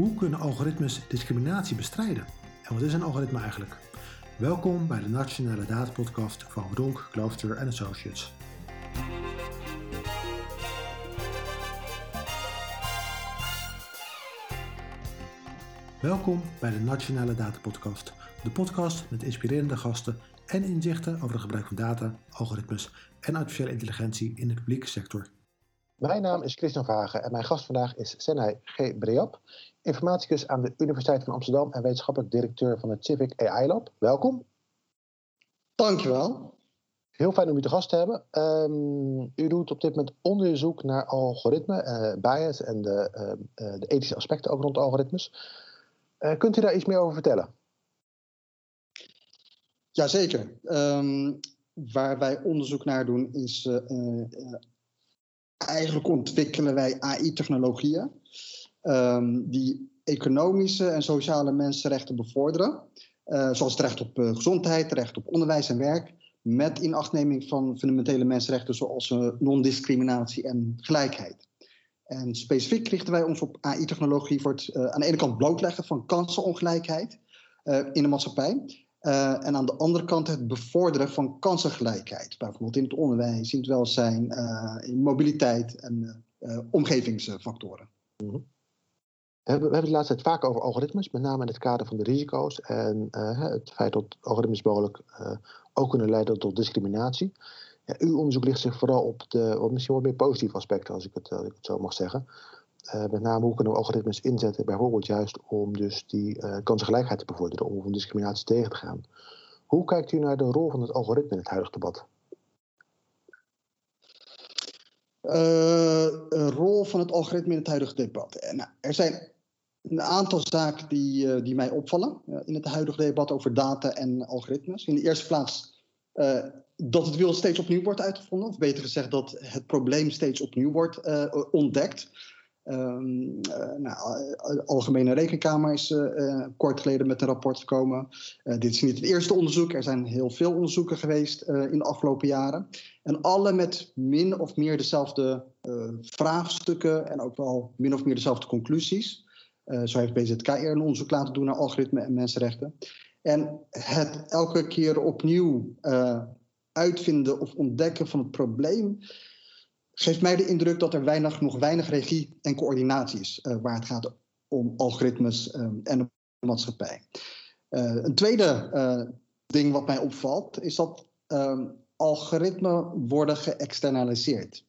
Hoe kunnen algoritmes discriminatie bestrijden? En wat is een algoritme eigenlijk? Welkom bij de Nationale Datapodcast van Ronk, Klooster Associates. Welkom bij de Nationale Datapodcast, de podcast met inspirerende gasten en inzichten over het gebruik van data, algoritmes en artificiële intelligentie in de publieke sector. Mijn naam is Christian Vagen en mijn gast vandaag is Senai G. Breap, informaticus aan de Universiteit van Amsterdam en wetenschappelijk directeur van het Civic AI Lab. Welkom. Dankjewel. Heel fijn om u te gast te hebben. Um, u doet op dit moment onderzoek naar algoritme, uh, bias en de, uh, de, ethische aspecten ook rond algoritmes. Kunt u daar iets meer over vertellen? Jazeker. Um, waar wij onderzoek naar doen is eigenlijk ontwikkelen wij AI-technologieën um, die economische en sociale mensenrechten bevorderen. Uh, zoals het recht op uh, gezondheid, recht op onderwijs en werk. Met inachtneming van fundamentele mensenrechten zoals uh, non-discriminatie en gelijkheid. En specifiek richten wij ons op AI-technologie voor het aan de ene kant blootleggen van kansenongelijkheid in de maatschappij. Uh, en aan de andere kant het bevorderen van kansengelijkheid. Bijvoorbeeld in het onderwijs, in het welzijn, uh, in mobiliteit en uh, omgevingsfactoren. -hmm. we, hebben het de laatste tijd vaak over algoritmes, met name in het kader van de risico's en het feit dat algoritmes mogelijk ook kunnen leiden tot discriminatie. Ja, uw onderzoek ligt zich vooral op de misschien wat meer positieve aspecten, als ik het, als ik het zo mag zeggen. Uh, met name hoe kunnen we algoritmes inzetten, bijvoorbeeld juist om dus die uh, kansengelijkheid te bevorderen, om discriminatie tegen te gaan. Hoe kijkt u naar de rol van het algoritme in het huidige debat? Een rol van het algoritme in het huidige debat. Nou, er zijn een aantal zaken die, die mij opvallen in het huidige debat over data en algoritmes. In de eerste plaats dat het wiel steeds opnieuw wordt uitgevonden, of beter gezegd dat het probleem steeds opnieuw wordt ontdekt. Um, nou, de Algemene Rekenkamer is uh, kort geleden met een rapport gekomen. Dit is niet het eerste onderzoek. Er zijn heel veel onderzoeken geweest in de afgelopen jaren. En alle met min of meer dezelfde vraagstukken en ook wel min of meer dezelfde conclusies. zo heeft BZK eerder een onderzoek laten doen naar algoritme en mensenrechten. En het elke keer opnieuw uitvinden of ontdekken van het probleem geeft mij de indruk dat er weinig, nog weinig regie en coördinatie is uh, waar het gaat om algoritmes um, en de maatschappij. Uh, een tweede uh, ding wat mij opvalt is dat um, algoritmen worden geëxternaliseerd.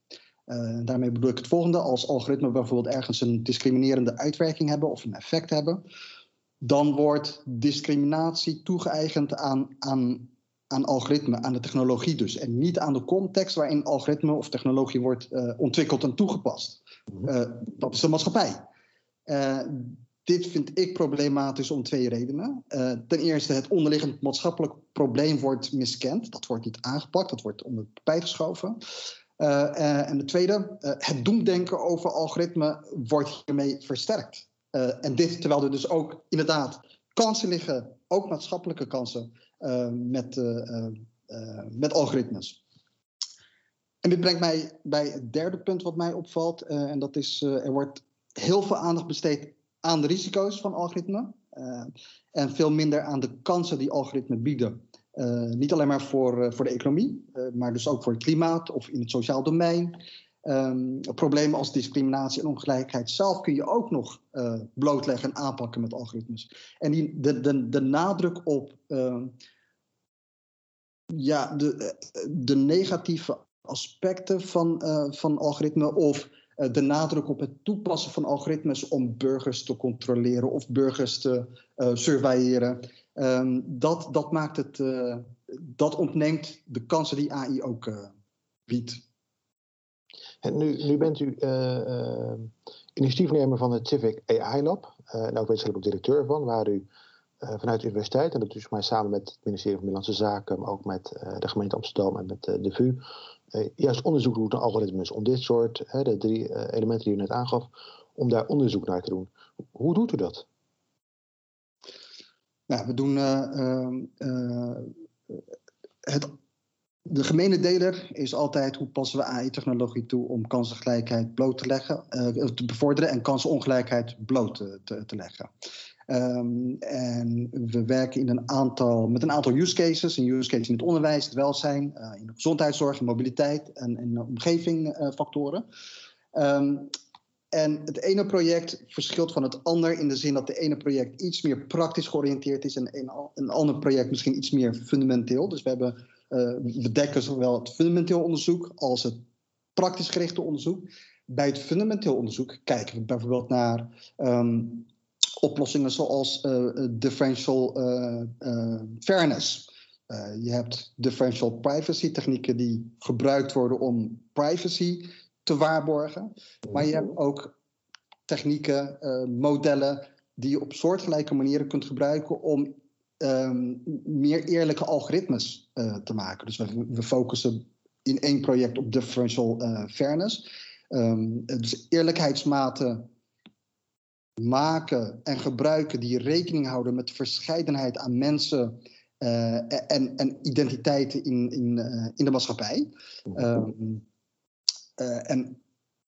daarmee bedoel ik het volgende: als algoritmen bijvoorbeeld ergens een discriminerende uitwerking hebben of een effect hebben, dan wordt discriminatie toegeëigend aan, aan aan algoritme, aan de technologie dus. En niet aan de context waarin algoritme of technologie wordt uh, ontwikkeld en toegepast. Uh, dat is de maatschappij. Uh, dit vind ik problematisch om twee redenen. ten eerste, het onderliggend maatschappelijk probleem wordt miskend. Dat wordt niet aangepakt, dat wordt onder tapijt geschoven. en de tweede, het doemdenken over algoritme wordt hiermee versterkt. en dit terwijl er dus ook inderdaad kansen liggen, ook maatschappelijke kansen, met, uh, met algoritmes. En dit brengt mij bij het derde punt wat mij opvalt. en dat is, er wordt heel veel aandacht besteed aan de risico's van algoritmen. en veel minder aan de kansen die algoritmen bieden. niet alleen maar voor, voor de economie, maar dus ook voor het klimaat of in het sociaal domein. Um, problemen als discriminatie en ongelijkheid zelf kun je ook nog uh, blootleggen en aanpakken met algoritmes. En die, de, de, de nadruk op uh, ja, de, de negatieve aspecten van, uh, van algoritmen of de nadruk op het toepassen van algoritmes om burgers te controleren of burgers te surveilleren, um, dat, dat maakt het, dat ontneemt de kansen die AI ook biedt. Nu, bent u uh, uh, initiatiefnemer van het Civic AI Lab. En ook wetenschappelijk directeur van, waar u vanuit de universiteit, en dat is maar samen met het ministerie van Binnenlandse Zaken, maar ook met de gemeente Amsterdam en met de VU, juist onderzoek doet naar algoritmes. Om dit soort, de drie elementen die u net aangaf, om daar onderzoek naar te doen. Hoe doet u dat? Nou, we doen ehm, het de gemene deler is altijd hoe passen we AI-technologie toe om kansengelijkheid bloot te leggen, uh, te bevorderen en kansenongelijkheid bloot te, te, leggen. Um, en we werken in een aantal, met een aantal use cases. Een use case in het onderwijs, het welzijn, uh, in de gezondheidszorg, mobiliteit en, en omgevingfactoren. Um, en het ene project verschilt van het ander in de zin dat de ene project iets meer praktisch georiënteerd is en een, een ander project misschien iets meer fundamenteel. Dus we, hebben, we dekken zowel het fundamenteel onderzoek als het praktisch gerichte onderzoek. Bij het fundamenteel onderzoek kijken we bijvoorbeeld naar um, oplossingen zoals uh, differential uh, fairness. je hebt differential privacy technieken die gebruikt worden om privacy te waarborgen. Maar je hebt ook technieken, modellen die je op soortgelijke manieren kunt gebruiken om um, meer eerlijke algoritmes uh, te maken. Dus we, we, focussen in één project op differential uh, fairness. Um, dus eerlijkheidsmaten maken en gebruiken die rekening houden met de verscheidenheid aan mensen en, en, identiteiten in, in, in de maatschappij. Uh, en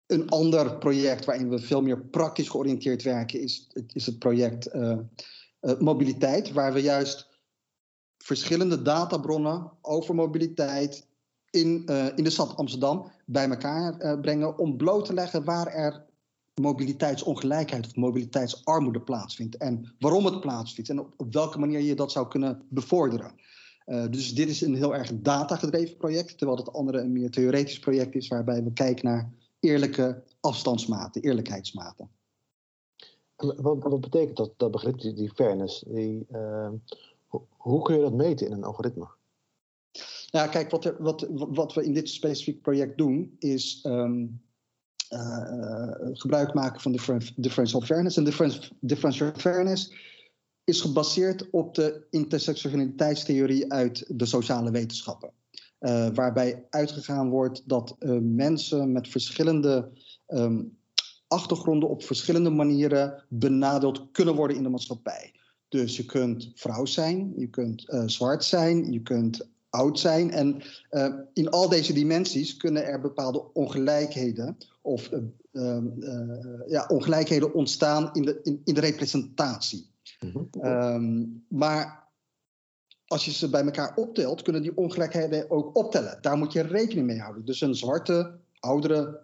een ander project waarin we veel meer praktisch georiënteerd werken is, is het project mobiliteit, waar we juist verschillende databronnen over mobiliteit in, in de stad Amsterdam bij elkaar brengen om bloot te leggen waar er mobiliteitsongelijkheid of mobiliteitsarmoede plaatsvindt en waarom het plaatsvindt en op, welke manier je dat zou kunnen bevorderen. Dus dit is een heel erg datagedreven project, terwijl het andere een meer theoretisch project is waarbij we kijken naar eerlijke afstandsmaten, eerlijkheidsmaten. Wat, wat betekent dat, begrip, die, fairness? Die, uh, hoe kun je dat meten in een algoritme? Ja, kijk, wat, wat, wat we in dit specifieke project doen, is um, uh, gebruik maken van differential fairness. En differential fairness is gebaseerd op de intersectionaliteitstheorie uit de sociale wetenschappen. Uh, waarbij uitgegaan wordt dat mensen met verschillende um, achtergronden op verschillende manieren benadeeld kunnen worden in de maatschappij. Dus je kunt vrouw zijn, je kunt uh, zwart zijn, je kunt oud zijn. En in al deze dimensies kunnen er bepaalde ongelijkheden of ehm, ja, ongelijkheden ontstaan in de, in, in de representatie. Um, maar als je ze bij elkaar optelt, kunnen die ongelijkheden ook optellen. Daar moet je rekening mee houden. Dus een zwarte, oudere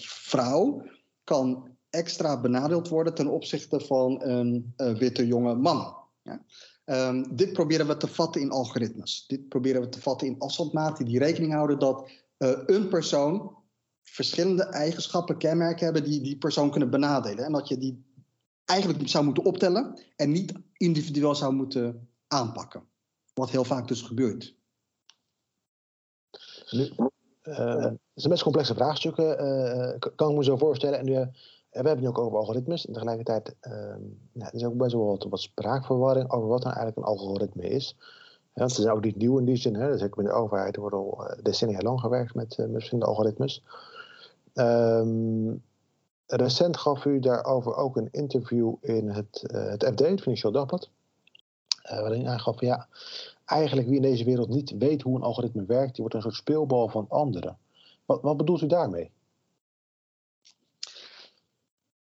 vrouw kan extra benadeeld worden ten opzichte van een uh, witte jonge man. Ja? Um, dit proberen we te vatten in algoritmes. Dit proberen we te vatten in afstandmaten die rekening houden dat uh, een persoon verschillende eigenschappen, kenmerken hebben die die persoon kunnen benadelen. En dat je die eigenlijk zou moeten optellen en niet individueel zou moeten aanpakken. Wat heel vaak dus gebeurt. Het zijn best complexe vraagstukken, uh, kan ik me zo voorstellen. En nu, uh, we hebben het nu ook over algoritmes. En tegelijkertijd uh, ja, er is ook best wel wat, wat spraakverwarring over wat nou eigenlijk een algoritme is. Ja, het is ook niet nieuw in die zin. Hè. Dus ik ben de overheid, er wordt al decennia lang gewerkt met, met verschillende algoritmes. Um, Recent gaf u daarover ook een interview in het, uh, het FD, het Financieel Dagblad. Uh, waarin u aangaf van ja, eigenlijk wie in deze wereld niet weet hoe een algoritme werkt, die wordt een soort speelbal van anderen. Wat, wat bedoelt u daarmee?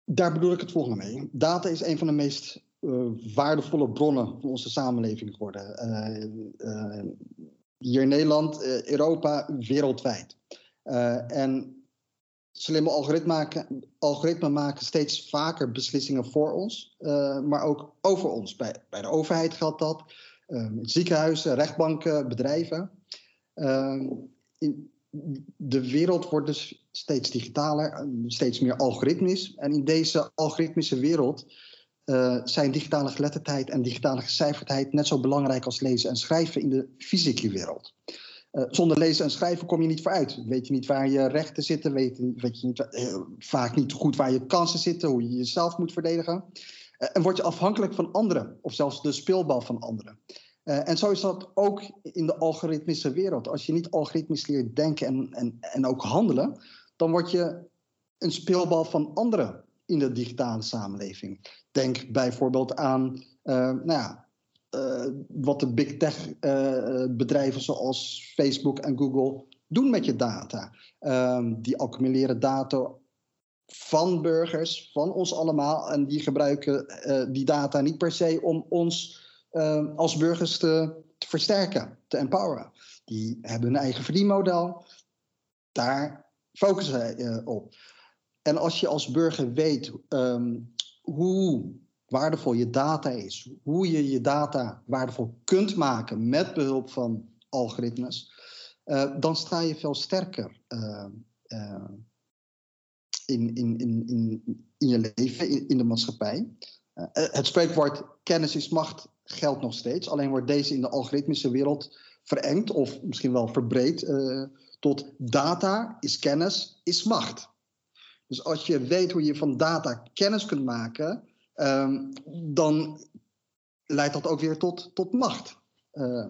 Daar bedoel ik het volgende mee. Data is een van de meest uh, waardevolle bronnen van onze samenleving geworden. hier in Nederland, Europa, wereldwijd. en slimme algoritmen maken, steeds vaker beslissingen voor ons, uh, maar ook over ons. Bij, bij de overheid geldt dat, uh, ziekenhuizen, rechtbanken, bedrijven. Uh, in, de wereld wordt dus steeds digitaler, steeds meer algoritmisch. En in deze algoritmische wereld zijn digitale geletterdheid en digitale gecijferdheid net zo belangrijk als lezen en schrijven in de fysieke wereld. Uh, zonder lezen en schrijven kom je niet vooruit. Weet je niet waar je rechten zitten, weet, je uh, vaak niet goed waar je kansen zitten, hoe je jezelf moet verdedigen. Uh, en word je afhankelijk van anderen, of zelfs de speelbal van anderen. en zo is dat ook in de algoritmische wereld. Als je niet algoritmisch leert denken en, en, en ook handelen, dan word je een speelbal van anderen in de digitale samenleving. Denk bijvoorbeeld aan nou ja, wat de big tech bedrijven zoals Facebook en Google doen met je data. Ehm, die accumuleren data van burgers, van ons allemaal. En die gebruiken die data niet per se om ons ehm, als burgers te, te versterken, te empoweren. Die hebben hun eigen verdienmodel. Daar focussen zij op. En als je als burger weet ehm, hoe waardevol je data is, hoe je je data waardevol kunt maken met behulp van algoritmes, uh, dan sta je veel sterker uh, uh, in, in, in, in, je leven, in, in de maatschappij. het spreekwoord kennis is macht geldt nog steeds, alleen wordt deze in de algoritmische wereld verengd of misschien wel verbreed tot data is kennis, is macht. Dus als je weet hoe je van data kennis kunt maken, um, dan leidt dat ook weer tot, tot macht. Uh,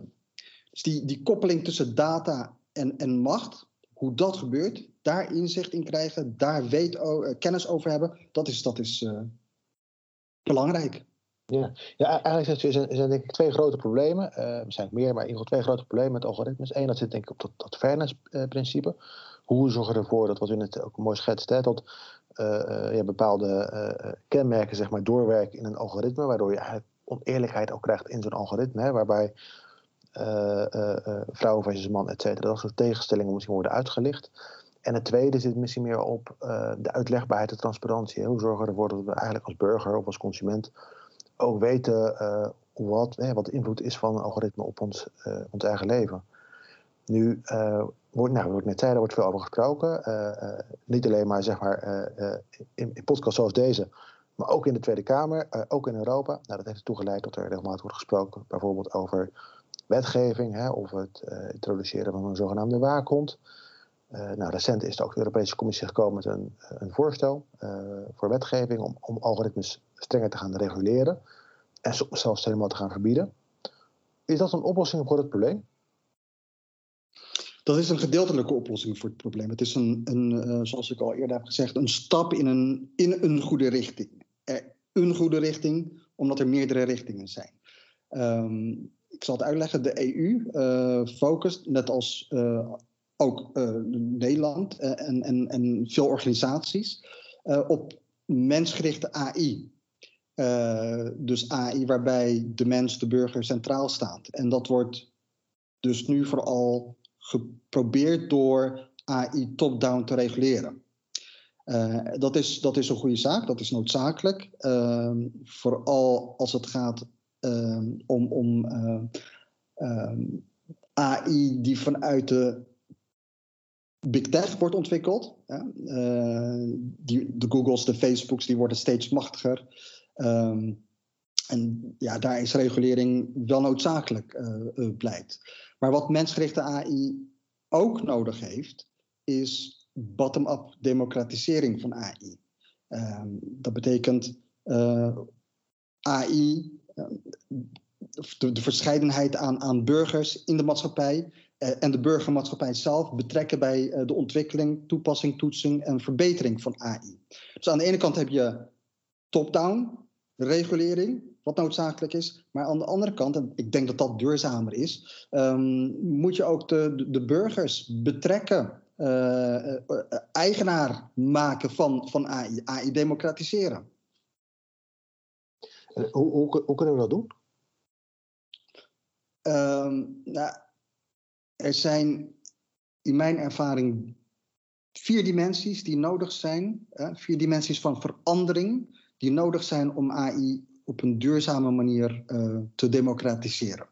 dus die, die koppeling tussen data en, en macht, hoe dat gebeurt, daar inzicht in krijgen, daar weet, uh, kennis over hebben, dat is, dat is uh, belangrijk. Ja, ja eigenlijk zijn er denk ik twee grote problemen. Uh, er zijn meer, maar in ieder geval twee grote problemen met algoritmes. Eén, dat zit denk ik op dat, dat fairness-principe. Hoe zorgen we ervoor, dat wat u net ook mooi schetst, hè, dat ja, bepaalde uh, kenmerken zeg maar, doorwerken in een algoritme, waardoor je eigenlijk oneerlijkheid ook krijgt in zo'n algoritme, hè, waarbij vrouwen versus man, et cetera, dat soort tegenstellingen misschien worden uitgelicht. En het tweede zit misschien meer op de uitlegbaarheid, de transparantie. Hè. Hoe zorgen we ervoor dat we eigenlijk als burger of als consument ook weten wat, wat de invloed is van een algoritme op ons, ons eigen leven. Nu uh, wordt, nou, ik net zei, wordt veel over gesproken. Uh, uh, niet alleen maar, zeg maar in, in podcasts zoals deze, maar ook in de Tweede Kamer, ook in Europa. Nou, dat heeft ertoe geleid dat er regelmatig wordt gesproken, bijvoorbeeld over wetgeving hè, of het introduceren van een zogenaamde waakhond. nou, recent is ook de Europese Commissie gekomen met een, een voorstel voor wetgeving om, om algoritmes strenger te gaan reguleren en zelfs helemaal te gaan verbieden. Is dat een oplossing voor het probleem? Dat is een gedeeltelijke oplossing voor het probleem. Het is een, een uh, zoals ik al eerder heb gezegd, een stap in een, in een goede richting. een goede richting, omdat er meerdere richtingen zijn. Um, ik zal het uitleggen. De EU uh, focust, net als ook Nederland en, en, en veel organisaties, op mensgerichte AI. dus AI waarbij de mens, de burger, centraal staat. En dat wordt dus nu vooral geprobeerd door AI top-down te reguleren. Uh, dat, is, dat is een goede zaak, dat is noodzakelijk. Uh, vooral als het gaat uh, om, om ehm, AI die vanuit de big tech wordt ontwikkeld. die, de Googles, de Facebooks, die worden steeds machtiger. Ehm, en ja, daar is regulering wel noodzakelijk, blijkt. Maar wat mensgerichte AI ook nodig heeft, is bottom-up democratisering van AI. Ehm, dat betekent uh, AI, uh, de, de, verscheidenheid aan, aan burgers in de maatschappij uh, en de burgermaatschappij zelf betrekken bij eh, de ontwikkeling, toepassing, toetsing en verbetering van AI. Dus aan de ene kant heb je top-down regulering, wat noodzakelijk is. Maar aan de andere kant, en ik denk dat dat duurzamer is, um, moet je ook de, de burgers betrekken, uh, eigenaar maken van, van AI, AI democratiseren. Hoe, hoe, hoe, kunnen we dat doen? Um, nou, er zijn in mijn ervaring vier dimensies die nodig zijn, vier dimensies van verandering die nodig zijn om AI op een duurzame manier uh, te democratiseren.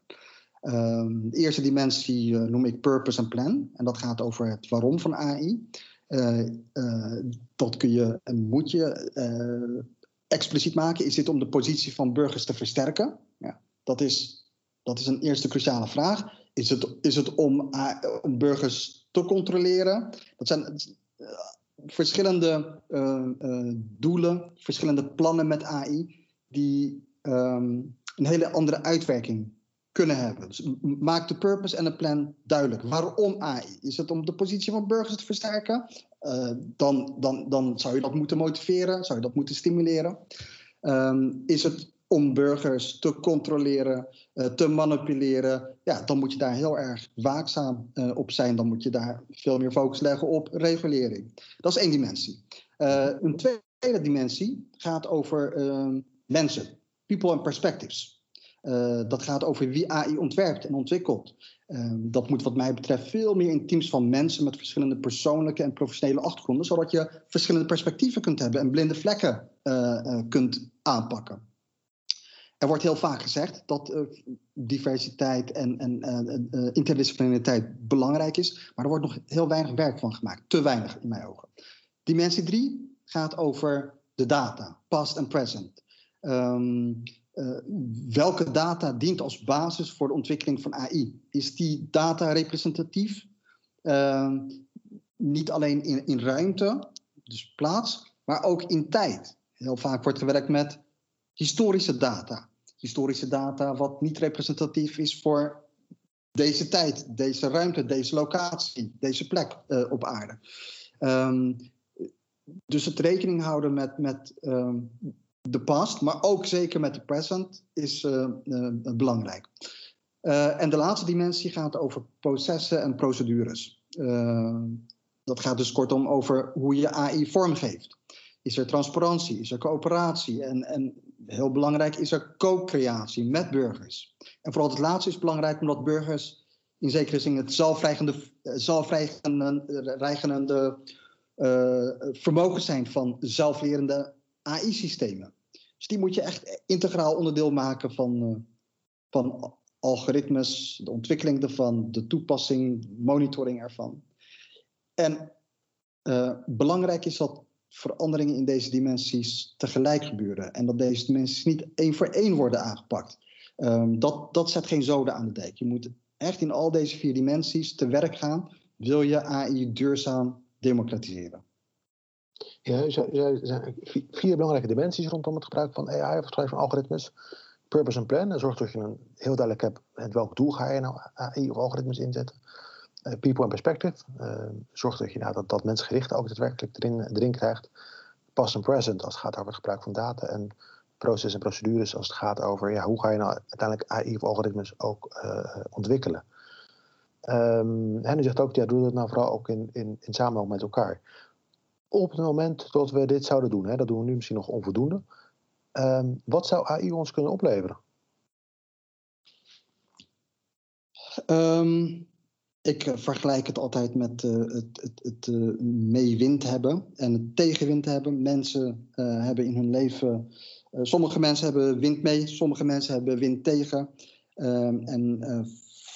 Um, de eerste dimensie uh, noem ik purpose en plan. En dat gaat over het waarom van AI. Eh, dat kun je en moet je expliciet maken. Is dit om de positie van burgers te versterken? Ja, dat, is, dat is een eerste cruciale vraag. Is het, is het om, om burgers te controleren? Dat zijn verschillende doelen, verschillende plannen met AI die um, een hele andere uitwerking kunnen hebben. Dus maak de purpose en het plan duidelijk. Waarom AI? Is het om de positie van burgers te versterken? Uh, dan, dan, dan zou je dat moeten motiveren, zou je dat moeten stimuleren. Um, is het om burgers te controleren, uh, te manipuleren, ja, dan moet je daar heel erg waakzaam uh, op zijn. Dan moet je daar veel meer focus leggen op regulering. Dat is één dimensie. Een tweede dimensie gaat over ehm, mensen, people and perspectives. dat gaat over wie AI ontwerpt en ontwikkelt. Ehm, dat moet wat mij betreft veel meer in teams van mensen met verschillende persoonlijke en professionele achtergronden, zodat je verschillende perspectieven kunt hebben en blinde vlekken kunt aanpakken. Er wordt heel vaak gezegd dat diversiteit en, en interdisciplinariteit belangrijk is, maar er wordt nog heel weinig werk van gemaakt. Te weinig in mijn ogen. Dimensie 3 gaat over de data, past en present. Um, welke data dient als basis voor de ontwikkeling van AI? Is die data representatief? Uh, niet alleen in, in ruimte, dus plaats, maar ook in tijd. Heel vaak wordt gewerkt met historische data. Historische data wat niet representatief is voor deze tijd, deze ruimte, deze locatie, deze plek uh, op aarde. Um, dus het rekening houden met, met de past, maar ook zeker met de present, is uh, uh, belangrijk. en de laatste dimensie gaat over processen en procedures. dat gaat dus kortom over hoe je AI vormgeeft. Is er transparantie? Is er coöperatie? En, en heel belangrijk is er co-creatie met burgers. En vooral het laatste is belangrijk omdat burgers in zekere zin het zelfreigenende uh, vermogen zijn van zelflerende AI-systemen. Dus die moet je echt integraal onderdeel maken van, uh, van algoritmes, de ontwikkeling ervan, de toepassing, monitoring ervan. En uh, belangrijk is dat veranderingen in deze dimensies tegelijk gebeuren. En dat deze dimensies niet één voor één worden aangepakt. Um, dat, dat zet geen zoden aan de dijk. Je moet echt in al deze vier dimensies te werk gaan. Wil je AI duurzaam democratiseren? Ja, er zijn vier belangrijke dimensies rondom het gebruik van AI of het gebruik van algoritmes. Purpose en plan, dat zorgt dat je een heel duidelijk hebt met welk doel ga je nou AI of algoritmes inzetten. Uh, people and perspective, uh, zorgt dat je nou, dat, dat mensgericht ook daadwerkelijk erin, erin krijgt. Past and present als het gaat over het gebruik van data en proces en procedures als het gaat over ja, hoe ga je nou uiteindelijk AI of algoritmes ook uh, ontwikkelen. Um, en u zegt ook, ja, doe dat nou vooral ook in, in, in samenhang met elkaar. Op het moment dat we dit zouden doen, hè, dat doen we nu misschien nog onvoldoende. Um, wat zou AI ons kunnen opleveren? Um, ik uh, vergelijk het altijd met uh, het, het, het uh, meewind hebben en het tegenwind hebben. Mensen hebben in hun leven, sommige mensen hebben wind mee, sommige mensen hebben wind tegen. Ehm, en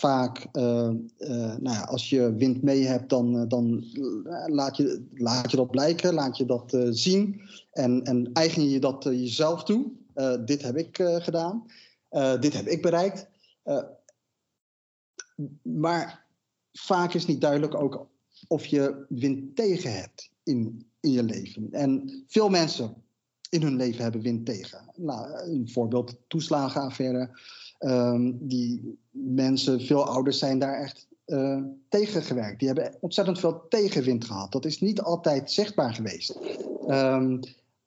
vaak, nou ja, als je wind mee hebt, dan, dan laat, je, laat je dat blijken, laat je dat zien en, en eigen je dat jezelf toe. dit heb ik gedaan, dit heb ik bereikt. maar vaak is niet duidelijk ook of je wind tegen hebt in, in je leven. En veel mensen in hun leven hebben wind tegen. Nou, een voorbeeld, toeslagenaffaire. Um, die mensen, veel ouders zijn daar echt uh, tegen gewerkt. Die hebben ontzettend veel tegenwind gehad. Dat is niet altijd zichtbaar geweest. Ehm,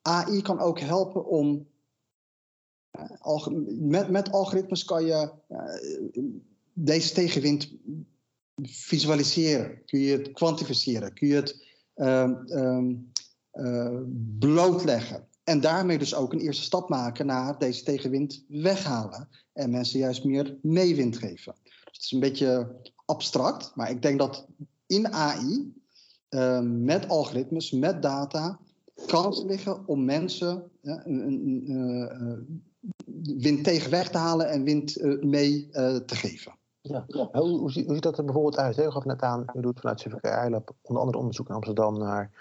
AI kan ook helpen om. Uh, met, met algoritmes kan je uh, deze tegenwind visualiseren? Kun je het kwantificeren? Kun je het uh, blootleggen? En daarmee dus ook een eerste stap maken naar deze tegenwind weghalen. En mensen juist meer meewind geven. Dus het is een beetje abstract, maar ik denk dat in AI, ehm, met algoritmes, met data, kansen liggen om mensen een, wind tegen weg te halen en wind mee te geven. Ja. Hoe, hoe, ziet, dat er bijvoorbeeld uit? U gaf net aan, u doet vanuit CVK Eilab onder andere onderzoek in Amsterdam naar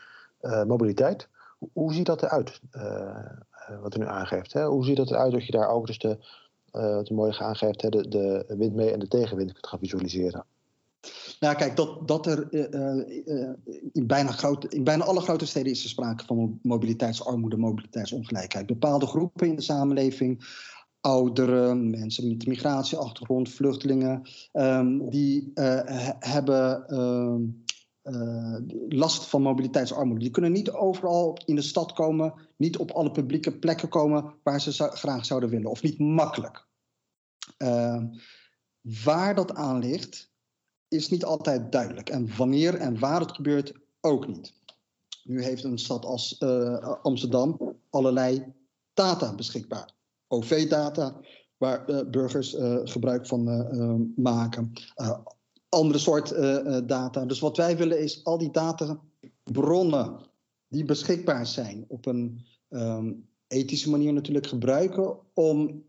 mobiliteit. Hoe, ziet dat eruit, uh, wat u nu aangeeft? Hè? Hoe ziet dat eruit dat je daar ook dus de, wat u mooi aangeeft, hè, de, de wind mee en de tegenwind kunt gaan visualiseren? Nou, kijk, dat, dat er in, bijna grote, in bijna alle grote steden is er sprake van mobiliteitsarmoede, mobiliteitsongelijkheid. Bepaalde groepen in de samenleving ouderen, mensen met migratieachtergrond, vluchtelingen, um, die hebben uh, last van mobiliteitsarmoede. Die kunnen niet overal in de stad komen, niet op alle publieke plekken komen waar ze graag zouden willen, of niet makkelijk. waar dat aan ligt, is niet altijd duidelijk. En wanneer en waar het gebeurt, ook niet. Nu heeft een stad als Amsterdam allerlei data beschikbaar. OV-data, waar uh, burgers gebruik van maken. Andere soort data. Dus wat wij willen is al die databronnen die beschikbaar zijn op een um, ethische manier natuurlijk gebruiken om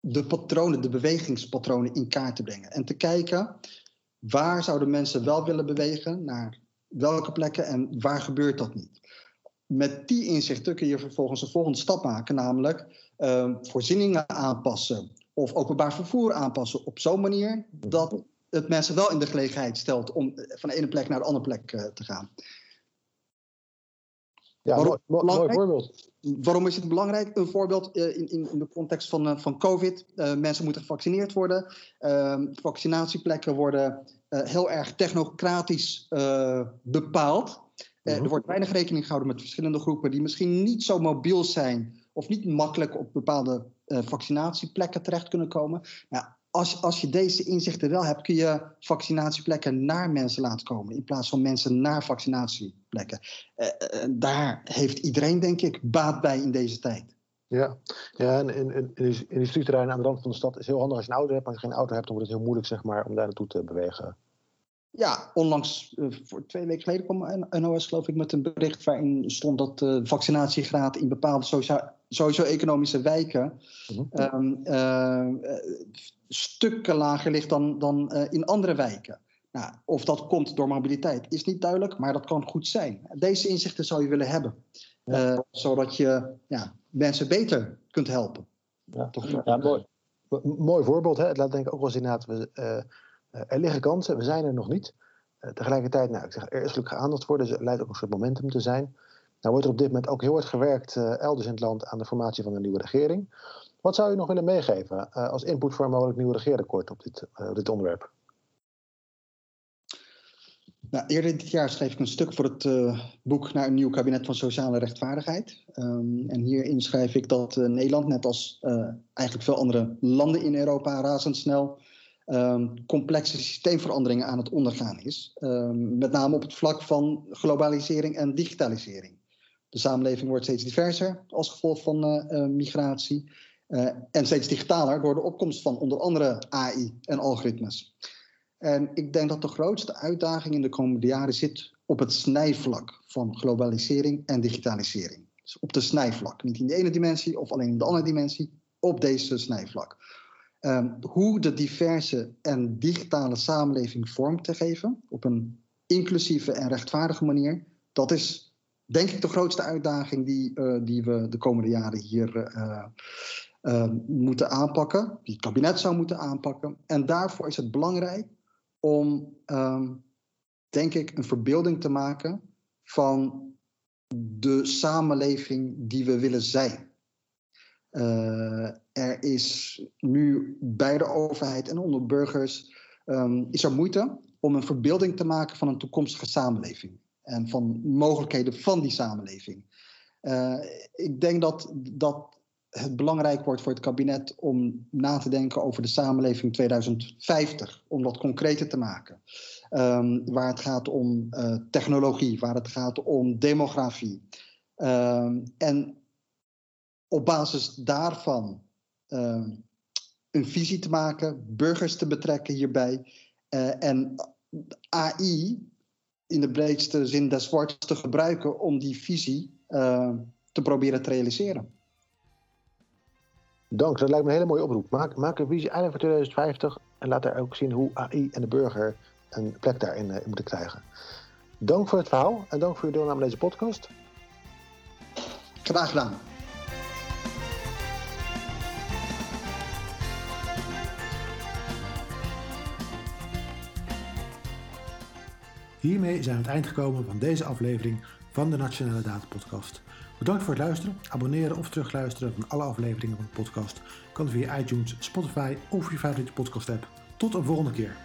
de patronen, de bewegingspatronen in kaart te brengen. En te kijken waar zouden mensen wel willen bewegen, naar welke plekken en waar gebeurt dat niet met die inzichten kun je vervolgens een volgende stap maken, namelijk uh, voorzieningen aanpassen of openbaar vervoer aanpassen op zo'n manier dat het mensen wel in de gelegenheid stelt om van de ene plek naar de andere plek uh, te gaan. Ja, waarom, mooi, mooi voorbeeld. Waarom is het belangrijk? Een voorbeeld uh, in, in, in, de context van, uh, van COVID. mensen moeten gevaccineerd worden. Ehm, vaccinatieplekken worden heel erg technocratisch bepaald. Uh, er wordt weinig rekening gehouden met verschillende groepen die misschien niet zo mobiel zijn of niet makkelijk op bepaalde uh, vaccinatieplekken terecht kunnen komen. Nou, als, als je deze inzichten wel hebt, kun je vaccinatieplekken naar mensen laten komen in plaats van mensen naar vaccinatieplekken. Uh, daar heeft iedereen, denk ik, baat bij in deze tijd. Ja, ja en in, in, in aan de rand van de stad is heel handig als je een auto hebt. Maar als je geen auto hebt, dan wordt het heel moeilijk zeg maar, om daar naartoe te bewegen. Ja, onlangs, uh, voor twee weken geleden kwam NOS geloof ik met een bericht waarin stond dat de vaccinatiegraad in bepaalde socio-economische wijken mm -hmm. uh, stukken lager ligt dan, dan in andere wijken. Nou, of dat komt door mobiliteit is niet duidelijk, maar dat kan goed zijn. Deze inzichten zou je willen hebben, ja. zodat je ja, mensen beter kunt helpen. Ja, Toch? ja mooi. Mooi voorbeeld, hè? het laat denk ik ook wel eens inderdaad... Eh, er liggen kansen, we zijn er nog niet. Eh, tegelijkertijd, nou, ik zeg, er is gelukkig aandacht voor, dus het lijkt ook een soort momentum te zijn. Nou wordt er op dit moment ook heel hard gewerkt uh, elders in het land aan de formatie van een nieuwe regering. Wat zou je nog willen meegeven als input voor een mogelijk nieuw regeerakkoord op dit, uh, dit onderwerp? Nou, eerder dit jaar schreef ik een stuk voor het boek naar een nieuw kabinet van sociale rechtvaardigheid. Um, en hierin schrijf ik dat Nederland, net als eigenlijk veel andere landen in Europa, razendsnel um, complexe systeemveranderingen aan het ondergaan is. Um, met name op het vlak van globalisering en digitalisering. De samenleving wordt steeds diverser als gevolg van uh, uh, migratie. Uh, en steeds digitaler door de opkomst van onder andere AI en algoritmes. En ik denk dat de grootste uitdaging in de komende jaren zit op het snijvlak van globalisering en digitalisering. Dus op de snijvlak. Niet in de ene dimensie of alleen in de andere dimensie, op deze snijvlak. Um, hoe de diverse en digitale samenleving vorm te geven op een inclusieve en rechtvaardige manier, dat is denk ik de grootste uitdaging die, uh, die we de komende jaren hier uh, uh, moeten aanpakken, die het kabinet zou moeten aanpakken. En daarvoor is het belangrijk om, um, denk ik, een verbeelding te maken van de samenleving die we willen zijn. Uh, er is nu bij de overheid en onder burgers um, is er moeite om een verbeelding te maken van een toekomstige samenleving en van mogelijkheden van die samenleving. Uh, ik denk dat, dat het belangrijk wordt voor het kabinet om na te denken over de samenleving 2050, om dat concreter te maken. Um, waar het gaat om uh, technologie, waar het gaat om demografie. Um, en op basis daarvan uh, een visie te maken, burgers te betrekken hierbij uh, en AI in de breedste zin des woords te gebruiken om die visie uh, te proberen te realiseren. Dank, dat lijkt me een hele mooie oproep. Maak, maak een visie eigenlijk voor 2050 en laat daar ook zien hoe AI en de burger een plek daarin uh, moeten krijgen. Dank voor het verhaal en dank voor uw deelname aan deze podcast. Graag gedaan. Hiermee zijn we aan het eind gekomen van deze aflevering van de Nationale Data Podcast. Bedankt voor het luisteren. Abonneren of terugluisteren van alle afleveringen van de podcast kan via iTunes, Spotify of je favoriete podcast app. Tot een volgende keer.